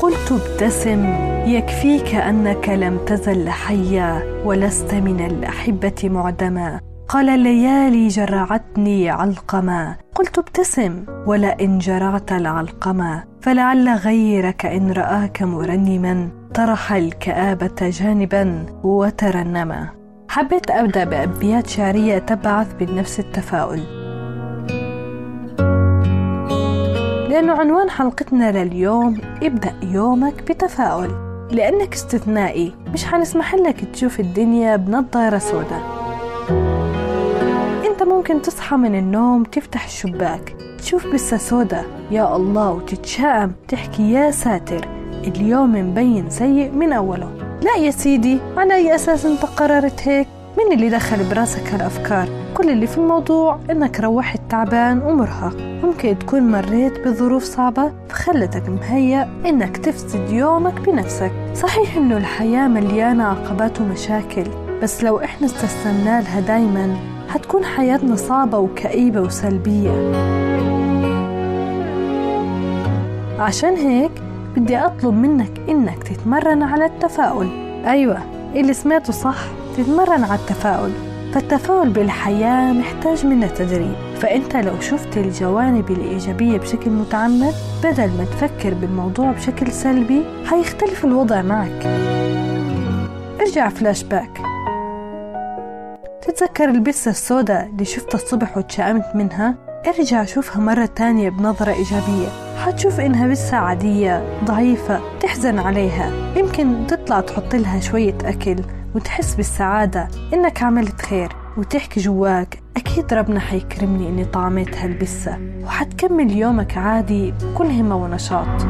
قلت ابتسم يكفيك أنك لم تزل حيا ولست من الأحبة معدما. قال الليالي جرعتني علقما. قلت ابتسم ولئن جرعت العلقما فلعل غيرك إن رآك مرنما طرح الكآبة جانبا وترنما. حبيت أبدأ بأبيات شعرية تبعث بنفس التفاؤل. لأنه عنوان حلقتنا لليوم ابدأ يومك بتفاؤل لأنك استثنائي مش حنسمح لك تشوف الدنيا بنظارة سوداء أنت ممكن تصحى من النوم تفتح الشباك تشوف بسة سودا يا الله وتتشائم تحكي يا ساتر اليوم مبين سيء من أوله. لا يا سيدي على أي أساس أنت قررت هيك؟ مين اللي دخل براسك هالأفكار؟ كل اللي في الموضوع إنك روحت تعبان ومرهق. ممكن تكون مريت بظروف صعبة فخلتك مهيأ إنك تفسد يومك بنفسك. صحيح إنه الحياة مليانة عقبات ومشاكل بس لو إحنا استسلمنا لها دايما حتكون حياتنا صعبة وكئيبة وسلبية. عشان هيك بدي أطلب منك إنك تتمرن على التفاؤل. أيوة اللي سمعته صح تتمرن على التفاؤل. فالتفاؤل بالحياة محتاج منا تدريب. فأنت لو شفت الجوانب الإيجابية بشكل متعمد بدل ما تفكر بالموضوع بشكل سلبي حيختلف الوضع معك. ارجع فلاش باك. تتذكر البسة السوداء اللي شفتها الصبح وتشائمت منها؟ ارجع شوفها مرة تانية بنظرة إيجابية. حتشوف إنها بسة عادية ضعيفة تحزن عليها. يمكن تطلع تحط لها شوية أكل. وتحس بالسعادة إنك عملت خير وتحكي جواك. أكيد ربنا حيكرمني إني طعمت هالبسة وحتكمل يومك عادي بكل همة ونشاط.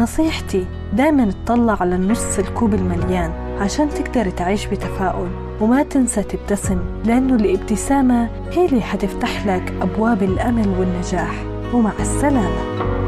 نصيحتي دايما تطلع على النص الكوب المليان عشان تقدر تعيش بتفاؤل. وما تنسى تبتسم لأنه الابتسامة هي اللي حتفتح لك أبواب الأمل والنجاح. ومع السلامة.